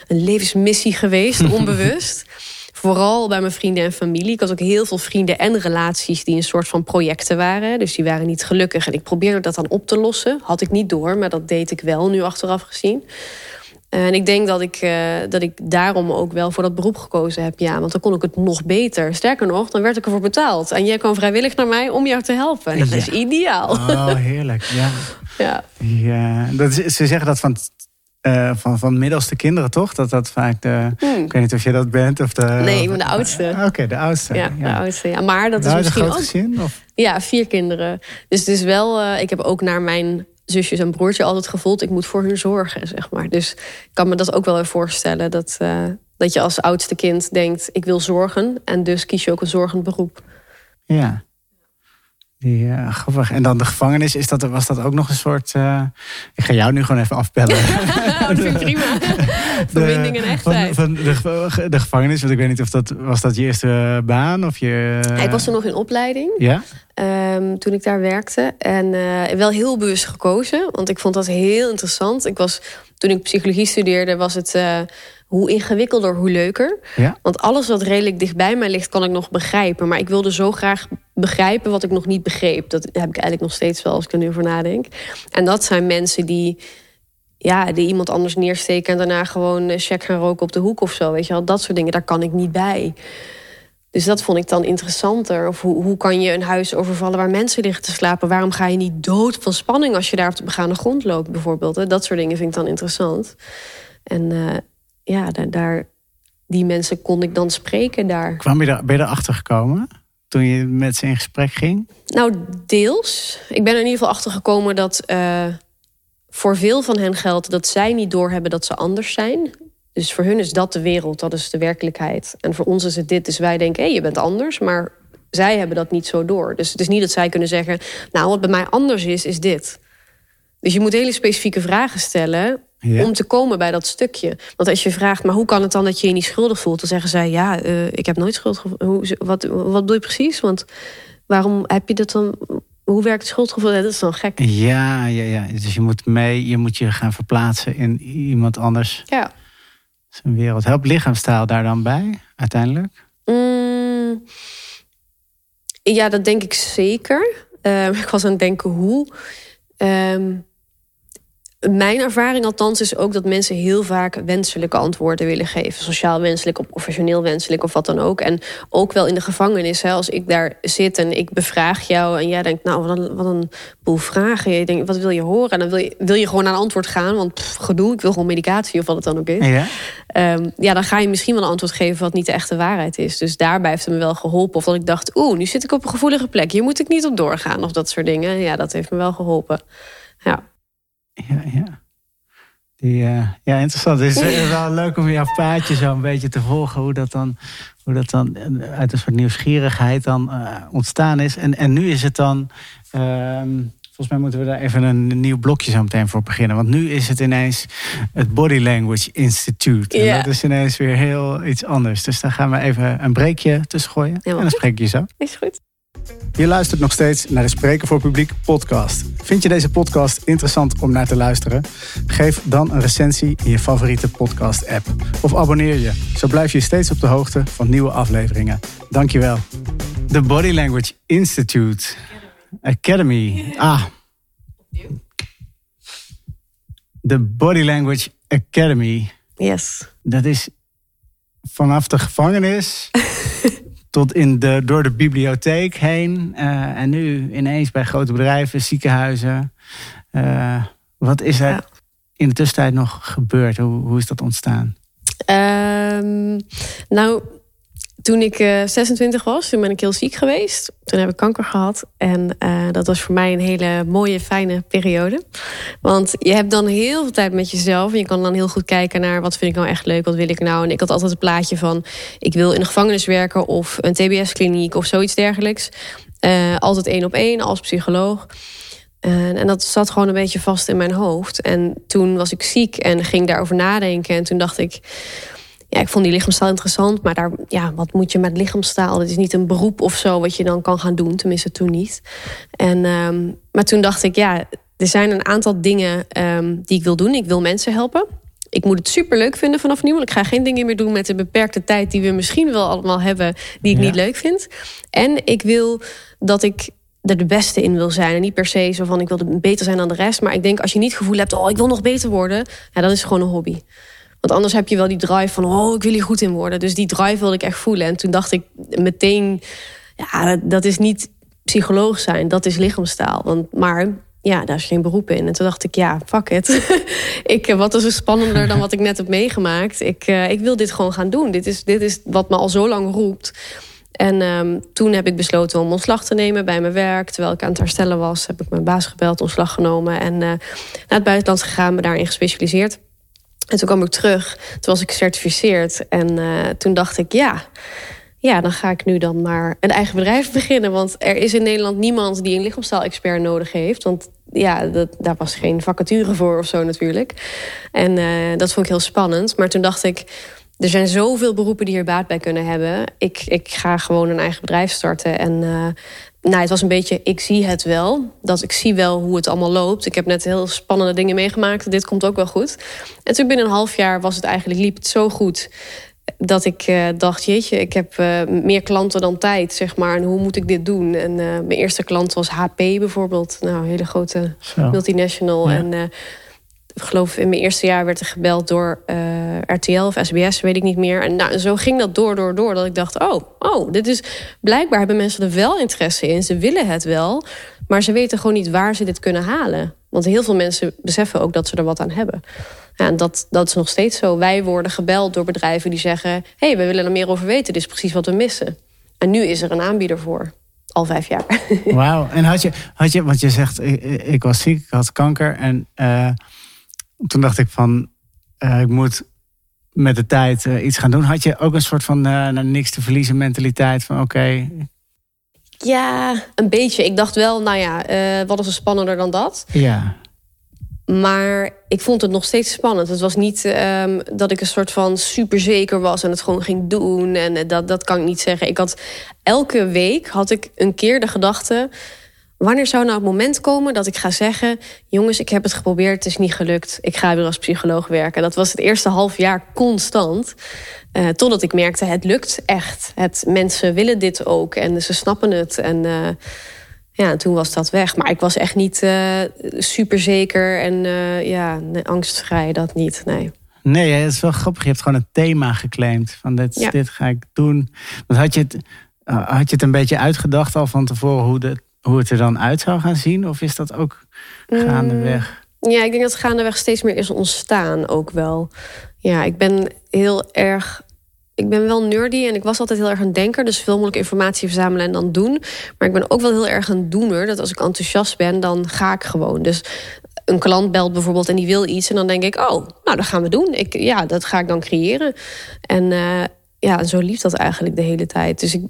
een levensmissie geweest, (laughs) onbewust. Vooral bij mijn vrienden en familie. Ik had ook heel veel vrienden en relaties die een soort van projecten waren. Dus die waren niet gelukkig. En ik probeerde dat dan op te lossen. Had ik niet door, maar dat deed ik wel nu achteraf gezien. En ik denk dat ik, uh, dat ik daarom ook wel voor dat beroep gekozen heb. Ja, want dan kon ik het nog beter. Sterker nog, dan werd ik ervoor betaald. En jij kwam vrijwillig naar mij om jou te helpen. Dat is ideaal. Oh, heerlijk. Ja. (laughs) ja. ja. Dat is, ze zeggen dat van uh, van, van middelste kinderen, toch? Dat dat vaak de. Hmm. Ik weet niet of je dat bent of de. Nee, ik ben de oudste. Uh, Oké, de oudste. Ja, ja, de oudste. Ja. Maar dat is misschien een ook. Gezin, of? Ja, vier kinderen. Dus het is wel. Uh, ik heb ook naar mijn zusjes en broertje altijd gevoeld. Ik moet voor hun zorgen, zeg maar. Dus ik kan me dat ook wel voorstellen. Dat, dat je als oudste kind denkt: ik wil zorgen. En dus kies je ook een zorgend beroep. Ja. Die, uh, grappig. En dan de gevangenis, is dat, was dat ook nog een soort... Uh, ik ga jou nu gewoon even afbellen. (laughs) dat vind ik prima. (laughs) Verbinding en echtheid. Van, van de, de, gevangenis, want ik weet niet of dat... Was dat je eerste baan? Of je, uh... Ik was er nog in opleiding. Ja? Um, toen ik daar werkte. En wel heel bewust gekozen. Want ik vond dat heel interessant. Ik was, toen ik psychologie studeerde, was het hoe ingewikkelder, hoe leuker. Ja? Want alles wat redelijk dichtbij mij ligt, kan ik nog begrijpen. Maar ik wilde zo graag begrijpen wat ik nog niet begreep. Dat heb ik eigenlijk nog steeds wel als ik er nu over nadenk. En dat zijn mensen die, ja, die iemand anders neersteken... en daarna gewoon check gaan roken op de hoek of zo. Weet je wel? Dat soort dingen, daar kan ik niet bij. Dus dat vond ik dan interessanter. Of hoe, hoe kan je een huis overvallen waar mensen liggen te slapen? Waarom ga je niet dood van spanning als je daar op de begane grond loopt, bijvoorbeeld? Dat soort dingen vind ik dan interessant. En uh, ja, daar, daar, die mensen kon ik dan spreken daar. Kwam je daar, ben je erachter gekomen toen je met ze in gesprek ging? Nou, deels. Ik ben er in ieder geval achter gekomen dat uh, voor veel van hen geldt dat zij niet doorhebben dat ze anders zijn. Dus voor hun is dat de wereld, dat is de werkelijkheid. En voor ons is het dit, dus wij denken, hé, hey, je bent anders, maar zij hebben dat niet zo door. Dus het is niet dat zij kunnen zeggen, nou, wat bij mij anders is, is dit. Dus je moet hele specifieke vragen stellen om te komen bij dat stukje. Want als je vraagt, maar hoe kan het dan dat je je niet schuldig voelt? Dan zeggen zij, ja, uh, ik heb nooit schuld Hoe, wat, wat doe je precies? Want waarom heb je dat dan... Hoe werkt het schuldgevoel? Dat is dan gek. Ja, ja, ja. Dus je moet mee, je moet je gaan verplaatsen in iemand anders. Ja. Zijn wereld. Helpt lichaamstaal daar dan bij, uiteindelijk? Mm, ja, dat denk ik zeker. Uh, (laughs) ik was aan het denken hoe. Um, mijn ervaring althans is ook dat mensen heel vaak wenselijke antwoorden willen geven. Sociaal wenselijk of professioneel wenselijk of wat dan ook. En ook wel in de gevangenis. Hè, als ik daar zit en ik bevraag jou en jij denkt, nou wat een, wat een boel vragen. Je denkt, wat wil je horen? En dan wil je, wil je gewoon aan antwoord gaan, want pff, gedoe, ik wil gewoon medicatie of wat het dan ook is. Ja. Um, ja, dan ga je misschien wel een antwoord geven wat niet de echte waarheid is. Dus daarbij heeft het me wel geholpen. Of dat ik dacht, oeh, nu zit ik op een gevoelige plek. Hier moet ik niet op doorgaan of dat soort dingen. Ja, dat heeft me wel geholpen. Ja. Ja, ja. Die, uh, ja, interessant. Het is wel leuk om jouw paadje zo een beetje te volgen. Hoe dat dan, hoe dat dan uit een soort nieuwsgierigheid dan uh, ontstaan is. En, en nu is het dan... Uh, volgens mij moeten we daar even een nieuw blokje zo meteen voor beginnen. Want nu is het ineens het Body Language Institute. En dat is ineens weer heel iets anders. Dus daar gaan we even een breekje tussen gooien. en dan spreek je zo. Is goed. Je luistert nog steeds naar de Spreken voor Publiek podcast. Vind je deze podcast interessant om naar te luisteren? Geef dan een recensie in je favoriete podcast-app. Of abonneer je, zo blijf je steeds op de hoogte van nieuwe afleveringen. Dankjewel. The Body Language Institute Academy. Ah. The Body Language Academy. Yes. Dat is vanaf de gevangenis (laughs) tot in de, door de bibliotheek heen. Uh, en nu ineens bij grote bedrijven, ziekenhuizen. Uh, wat is er ja. in de tussentijd nog gebeurd? Hoe, hoe is dat ontstaan? Um, nou, toen ik uh, 26 was, toen ben ik heel ziek geweest. Toen heb ik kanker gehad. En uh, dat was voor mij een hele mooie, fijne periode. Want je hebt dan heel veel tijd met jezelf. En je kan dan heel goed kijken naar wat vind ik nou echt leuk, wat wil ik nou. En ik had altijd een plaatje van ik wil in een gevangenis werken of een TBS-kliniek of zoiets dergelijks. Uh, altijd één op één als psycholoog. En dat zat gewoon een beetje vast in mijn hoofd. En toen was ik ziek en ging daarover nadenken. En toen dacht ik ja, ik vond die lichaamstaal interessant. Maar daar, ja, wat moet je met lichaamstaal? Het is niet een beroep of zo wat je dan kan gaan doen. Tenminste, toen niet. En, ehm, maar toen dacht ik, ja, er zijn een aantal dingen ehm, die ik wil doen. Ik wil mensen helpen. Ik moet het super leuk vinden vanaf nu. Want ik ga geen dingen meer doen met de beperkte tijd die we misschien wel allemaal hebben, die ik niet leuk vind. En ik wil dat ik er de beste in wil zijn. En niet per se zo van ik wil beter zijn dan de rest. Maar ik denk als je niet het gevoel hebt, oh ik wil nog beter worden. Ja, dan is het gewoon een hobby. Want anders heb je wel die drive van, oh ik wil hier goed in worden. Dus die drive wilde ik echt voelen. En toen dacht ik meteen, ja dat is niet psycholoog zijn. Dat is lichaamstaal. Want, maar ja, daar is geen beroep in. En toen dacht ik, ja, fuck it. (laughs) ik, eh, wat is er spannender dan wat ik net heb meegemaakt? Ik, uh, ik wil dit gewoon gaan doen. Dit is, dit is wat me al zo lang roept. En um, toen heb ik besloten om ontslag te nemen bij mijn werk. Terwijl ik aan het herstellen was, heb ik mijn baas gebeld, ontslag genomen. En uh, naar het buitenland gegaan, me daarin gespecialiseerd. En toen kwam ik terug, toen was ik gecertificeerd. En uh, toen dacht ik, ja, ja, dan ga ik nu dan maar een eigen bedrijf beginnen. Want er is in Nederland niemand die een lichaamstaal-expert nodig heeft. Want ja, dat, daar was geen vacature voor of zo natuurlijk. En uh, dat vond ik heel spannend. Maar toen dacht ik, er zijn zoveel beroepen die hier baat bij kunnen hebben. Ik, ik ga gewoon een eigen bedrijf starten. En uh, nou, het was een beetje, ik zie het wel. Dat ik zie wel hoe het allemaal loopt. Ik heb net heel spannende dingen meegemaakt. Dit komt ook wel goed. En toen binnen een half jaar was het eigenlijk, liep het zo goed dat ik uh, dacht, jeetje, ik heb uh, meer klanten dan tijd, zeg maar. En hoe moet ik dit doen? En mijn eerste klant was HP bijvoorbeeld. Nou, een hele grote Zo. multinational. Ja. En ik geloof in mijn eerste jaar werd er gebeld door RTL of SBS, weet ik niet meer. En nou, zo ging dat door, door, door. Dat ik dacht, oh, oh, dit is... Blijkbaar hebben mensen er wel interesse in. Ze willen het wel. Maar ze weten gewoon niet waar ze dit kunnen halen. Want heel veel mensen beseffen ook dat ze er wat aan hebben. Ja, en dat, dat is nog steeds zo. Wij worden gebeld door bedrijven die zeggen... hé, hey, we willen er meer over weten. Dit is precies wat we missen. En nu is er een aanbieder voor. Al vijf jaar. (laughs) Wauw. En had je, had je, want je zegt, ik, was ziek, ik had kanker. En uh, toen dacht ik van, uh, ik moet met de tijd uh, iets gaan doen. Had je ook een soort van nou, niks te verliezen mentaliteit van oké, okay, ja, een beetje. Ik dacht wel, nou ja, wat is er spannender dan dat? Ja. Maar ik vond het nog steeds spannend. Het was niet um, dat ik een soort van superzeker was en het gewoon ging doen. En eh, dat, dat kan ik niet zeggen. Ik had elke week had ik een keer de gedachte. Wanneer zou nou het moment komen dat ik ga zeggen: Jongens, ik heb het geprobeerd, het is niet gelukt. Ik ga weer als psycholoog werken. Dat was het eerste half jaar constant. Uh, totdat ik merkte: het lukt echt. Het, mensen willen dit ook en ze snappen het. En uh, ja, toen was dat weg. Maar ik was echt niet uh, super zeker en ja, angstvrij, dat niet. Nee. Nee, het is wel grappig. Je hebt gewoon een thema geclaimd. Van dit, ja. dit ga ik doen. Want had je, het, had je het een beetje uitgedacht al van tevoren hoe de hoe het er dan uit zou gaan zien? Of is dat ook gaandeweg? Mm, ja, ik denk dat het gaandeweg steeds meer is ontstaan ook wel. Ja, ik ben heel erg ik ben wel nerdy en ik was altijd heel erg een denker. Dus veel mogelijk informatie verzamelen en dan doen. Maar ik ben ook wel heel erg een doener. Dat als ik enthousiast ben, dan ga ik gewoon. Dus een klant belt bijvoorbeeld en die wil iets. En dan denk ik, oh, nou, dat gaan we doen. Ik, ja, dat ga ik dan creëren. En uh, ja, zo lief dat eigenlijk de hele tijd. Dus ik,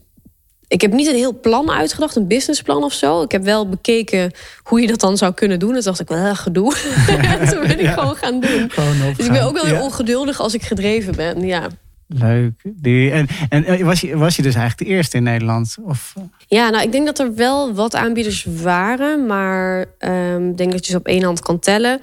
ik heb niet een heel plan uitgedacht, een businessplan of zo. Ik heb wel bekeken hoe je dat dan zou kunnen doen. En toen dacht ik, wel gedoe. (laughs) (laughs) toen ben ik ja. gewoon gaan doen. Gewoon dus ik ben ook wel ja. ongeduldig als ik gedreven ben. Ja. Leuk. En en eh, was, je, was je dus eigenlijk de eerste in Nederland? Of? Ja, nou, ik denk dat er wel wat aanbieders waren. Maar um, ik denk dat je ze op één hand kan tellen.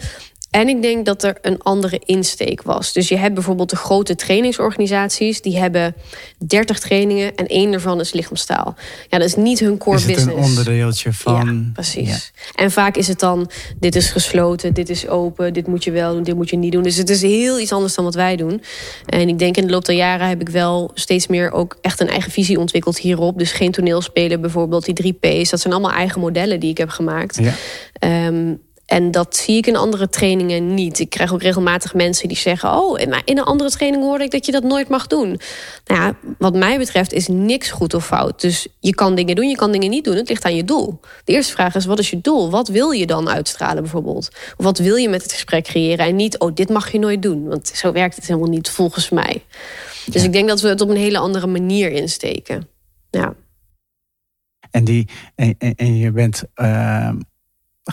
En ik denk dat er een andere insteek was. Dus je hebt bijvoorbeeld de grote trainingsorganisaties, die hebben 30 trainingen en één daarvan is lichaamstaal. Ja, dat is niet hun core is het business. Een onderdeeltje van. Ja, precies. Ja. En vaak is het dan: dit is gesloten, dit is open, dit moet je wel doen, dit moet je niet doen. Dus het is heel iets anders dan wat wij doen. En ik denk in de loop der jaren heb ik wel steeds meer ook echt een eigen visie ontwikkeld hierop. Dus geen toneelspelen bijvoorbeeld, die drie P's. Dat zijn allemaal eigen modellen die ik heb gemaakt. Ja. Um, en dat zie ik in andere trainingen niet. Ik krijg ook regelmatig mensen die zeggen: Oh, maar in een andere training hoorde ik dat je dat nooit mag doen. Nou ja, wat mij betreft is niks goed of fout. Dus je kan dingen doen, je kan dingen niet doen. Het ligt aan je doel. De eerste vraag is: wat is je doel? Wat wil je dan uitstralen bijvoorbeeld? Of wat wil je met het gesprek creëren? En niet: Oh, dit mag je nooit doen. Want zo werkt het helemaal niet volgens mij. Dus ja. ik denk dat we het op een hele andere manier insteken. Ja. En, die, en, en je bent. Uh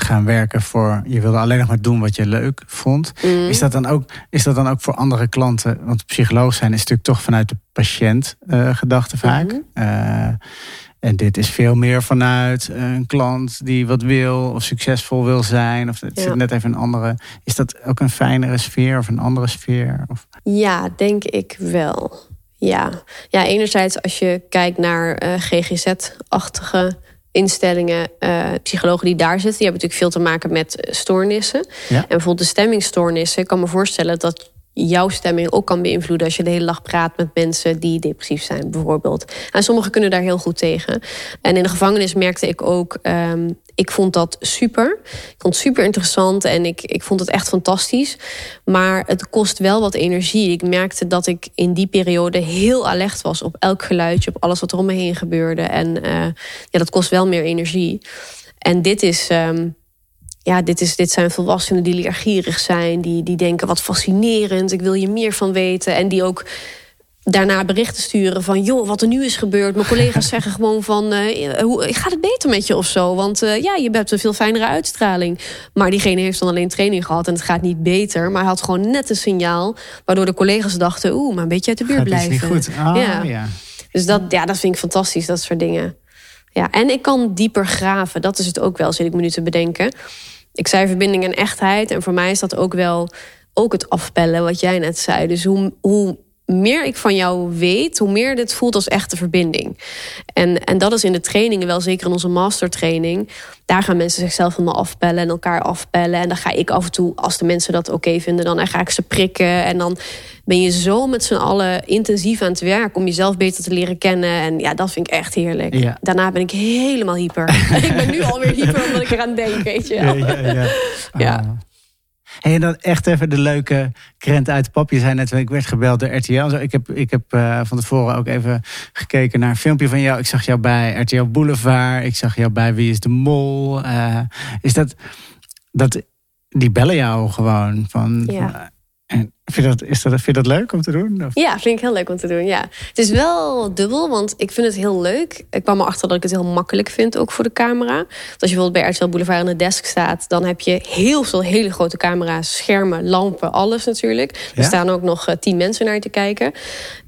gaan werken voor. Je wilde alleen nog maar doen wat je leuk vond. Mm. Is, dat dan ook, is dat dan ook voor andere klanten? Want psycholoog zijn is natuurlijk toch vanuit de patiënt eh, gedachte vaak. Mhm. Eh, en dit is veel meer vanuit een klant die wat wil of succesvol wil zijn. Of het Ja. zit net even een andere. Is dat ook een fijnere sfeer of een andere sfeer? Of, Ja, denk ik wel. Ja. ja, enerzijds als je kijkt naar eh, GGZ-achtige instellingen, eh, psychologen die daar zitten, die hebben natuurlijk veel te maken met eh, stoornissen. Ja. En bijvoorbeeld de stemmingstoornissen, ik kan me voorstellen dat jouw stemming ook kan beïnvloeden als je de hele dag praat met mensen die depressief zijn, bijvoorbeeld. En sommigen kunnen daar heel goed tegen. En in de gevangenis merkte ik ook, ehm, ik vond dat super. Ik vond het super interessant en ik, ik vond het echt fantastisch. Maar het kost wel wat energie. Ik merkte dat ik in die periode heel alert was op elk geluidje, op alles wat er om me heen gebeurde. En eh, ja, dat kost wel meer energie. En dit is. ehm, ja, dit, is, dit zijn volwassenen die leergierig zijn. Die, die denken, wat fascinerend, ik wil je meer van weten. En die ook daarna berichten sturen van... joh, wat er nu is gebeurd. Mijn collega's (laughs) zeggen gewoon van... eh, hoe, gaat het beter met je of zo? Want eh, ja, je hebt een veel fijnere uitstraling. Maar diegene heeft dan alleen training gehad en het gaat niet beter. Maar hij had gewoon net een signaal... waardoor de collega's dachten... oeh, maar een beetje uit de buurt gaat iets blijven. niet goed? Ah, Ja. ja. Dus dat, ja, dat vind ik fantastisch, dat soort dingen. Ja, en ik kan dieper graven. Dat is het ook wel, zit ik me nu te bedenken. Ik zei verbinding en echtheid. En voor mij is dat ook wel ook het afpellen, wat jij net zei. Dus hoe, hoe meer ik van jou weet, hoe meer dit voelt als echte verbinding. En, en dat is in de trainingen wel, zeker in onze mastertraining. Daar gaan mensen zichzelf helemaal afpellen en elkaar afpellen. En dan ga ik af en toe, als de mensen dat oké vinden, dan ga ik ze prikken. En dan ben je zo met z'n allen intensief aan het werk om jezelf beter te leren kennen. En ja, dat vind ik echt heerlijk. Ja. Daarna ben ik helemaal hyper. (laughs) ik ben nu alweer hyper omdat ik eraan denk, weet je wel. Ja, ja, ja. Ja. Hey, en dan echt even de leuke krent uit de pap. Je zei net, ik werd gebeld door RTL. Zo. Ik heb, ik heb eh, van tevoren ook even gekeken naar een filmpje van jou. Ik zag jou bij RTL Boulevard. Ik zag jou bij Wie is de Mol. Eh, is dat, dat... Die bellen jou gewoon van... Ja. Van, en vind je, dat, is dat, vind je dat leuk om te doen? Of? Ja, vind ik heel leuk om te doen. Ja. Het is wel dubbel, want ik vind het heel leuk. Ik kwam erachter dat ik het heel makkelijk vind, ook voor de camera. Dus als je bijvoorbeeld bij RTL Boulevard aan de desk staat... dan heb je heel veel hele grote camera's, schermen, lampen, alles natuurlijk. Er Ja? staan ook nog eh, tien mensen naar je te kijken.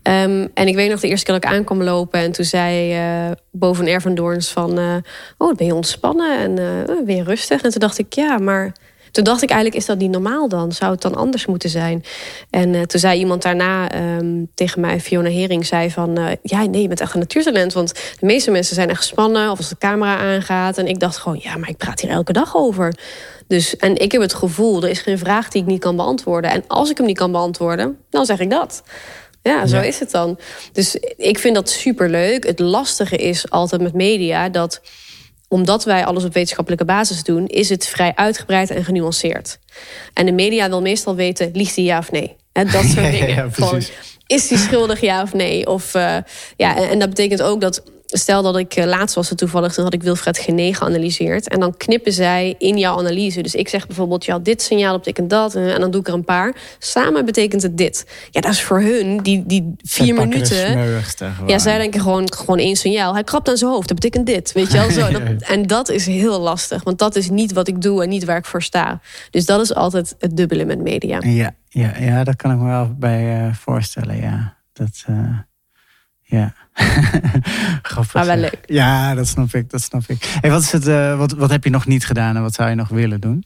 Ehm, en ik weet nog de eerste keer dat ik aankwam lopen... en toen zei eh boven Ervan Doorns van... eh, oh, ben je ontspannen en eh, ben je rustig? En toen dacht ik, ja, maar... Toen dacht ik eigenlijk, is dat niet normaal dan? Zou het dan anders moeten zijn? En eh, toen zei iemand daarna ehm, tegen mij, Fiona Hering, zei van... eh, ja, nee, je bent echt een natuurtalent. Want de meeste mensen zijn echt gespannen of als de camera aangaat. En ik dacht gewoon, ja, maar ik praat hier elke dag over. Dus, en ik heb het gevoel, er is geen vraag die ik niet kan beantwoorden. En als ik hem niet kan beantwoorden, dan zeg ik dat. Ja, zo Ja. is het dan. Dus ik vind dat superleuk. Het lastige is altijd met media dat omdat wij alles op wetenschappelijke basis doen, is het vrij uitgebreid en genuanceerd. En de media wil meestal weten, liegt hij ja of nee? Hè, dat soort (laughs) ja, dingen. ja, Gewoon, precies. is hij schuldig ja of nee? Of, eh, ja, en, en dat betekent ook dat, stel dat ik eh, laatst was het toevallig, toen had ik Wilfred Gené geanalyseerd. En dan knippen zij in jouw analyse. Dus ik zeg bijvoorbeeld, ja, dit signaal betekent dat. En, en dan doe ik er een paar. Samen betekent het dit. Ja, dat is voor hun, die, die vier Zij minuten. Ja, zij denken gewoon, gewoon één signaal. Hij krabt aan zijn hoofd, dat betekent dit. Weet je wel zo. (laughs) Dat- en dat is heel lastig, want dat is niet wat ik doe en niet waar ik voor sta. Dus dat is altijd het dubbele met media. Ja, ja, ja, dat kan ik me wel bij eh, voorstellen, ja. Dat, eh, ja. (laughs) Grappig. Maar wel zeg. leuk. Ja, dat snap ik, dat snap ik. Hey, wat, is het, eh, wat, wat heb je nog niet gedaan en wat zou je nog willen doen?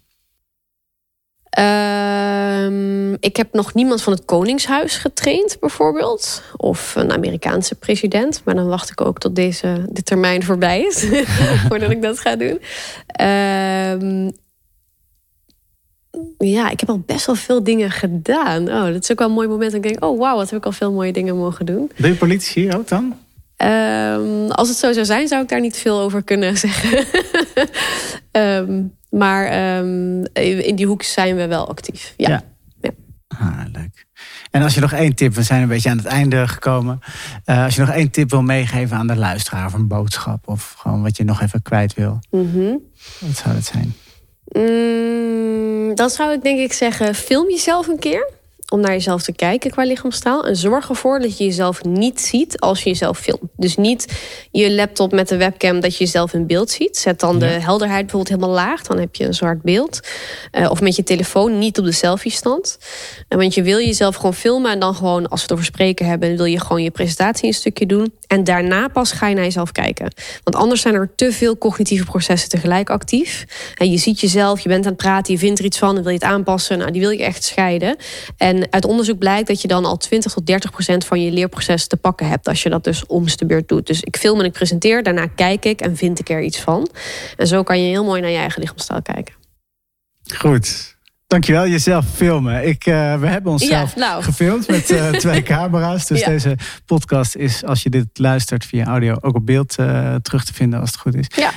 Ehm, ik heb nog niemand van het Koningshuis getraind, bijvoorbeeld. Of een Amerikaanse president. Maar dan wacht ik ook tot deze, de termijn voorbij is. (laughs) voordat ik dat ga doen. Ehm, ja, ik heb al best wel veel dingen gedaan. Oh, dat is ook wel een mooi moment. Ik denk, oh wauw, wat heb ik al veel mooie dingen mogen doen. Doe je politici ook dan? Ehm, als het zo zou zijn, zou ik daar niet veel over kunnen (laughs) zeggen. Ehm, maar ehm, in die hoek zijn we wel actief. Ja. Ja. Ah, leuk. En als je nog één tip, we zijn een beetje aan het einde gekomen. Eh, als je nog één tip wil meegeven aan de luisteraar, of een boodschap, of gewoon wat je nog even kwijt wil, Mhm. wat zou dat zijn? Mm, dan zou ik denk ik zeggen, film jezelf een keer. Om naar jezelf te kijken qua lichaamstaal. En zorg ervoor dat je jezelf niet ziet als je jezelf filmt. Dus niet je laptop met de webcam dat je jezelf in beeld ziet. Zet dan de helderheid bijvoorbeeld helemaal laag. Dan heb je een zwart beeld. Uh, of met je telefoon niet op de selfie-stand. Uh, want je wil jezelf gewoon filmen. En dan gewoon, als we het over spreken hebben... wil je gewoon je presentatie een stukje doen. En daarna pas ga je naar jezelf kijken. Want anders zijn er te veel cognitieve processen tegelijk actief. En je ziet jezelf, je bent aan het praten, je vindt er iets van... en wil je het aanpassen. Nou, die wil je echt scheiden. En uit onderzoek blijkt dat je dan al 20 tot 30 procent... van je leerproces te pakken hebt als je dat dus om de beurt doet. Dus ik film en ik presenteer, daarna kijk ik en vind ik er iets van. En zo kan je heel mooi naar je eigen lichaamstaal kijken. Goed. Dankjewel, jezelf filmen. Ik, uh, we hebben onszelf nou. gefilmd met uh, (laughs) twee camera's. Dus deze podcast is, als je dit luistert via audio, ook op beeld uh, terug te vinden als het goed is. Ja.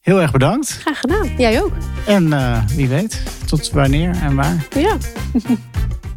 Heel erg bedankt. Graag gedaan. Jij ook. En wie weet, tot wanneer en waar. Ja. (laughs)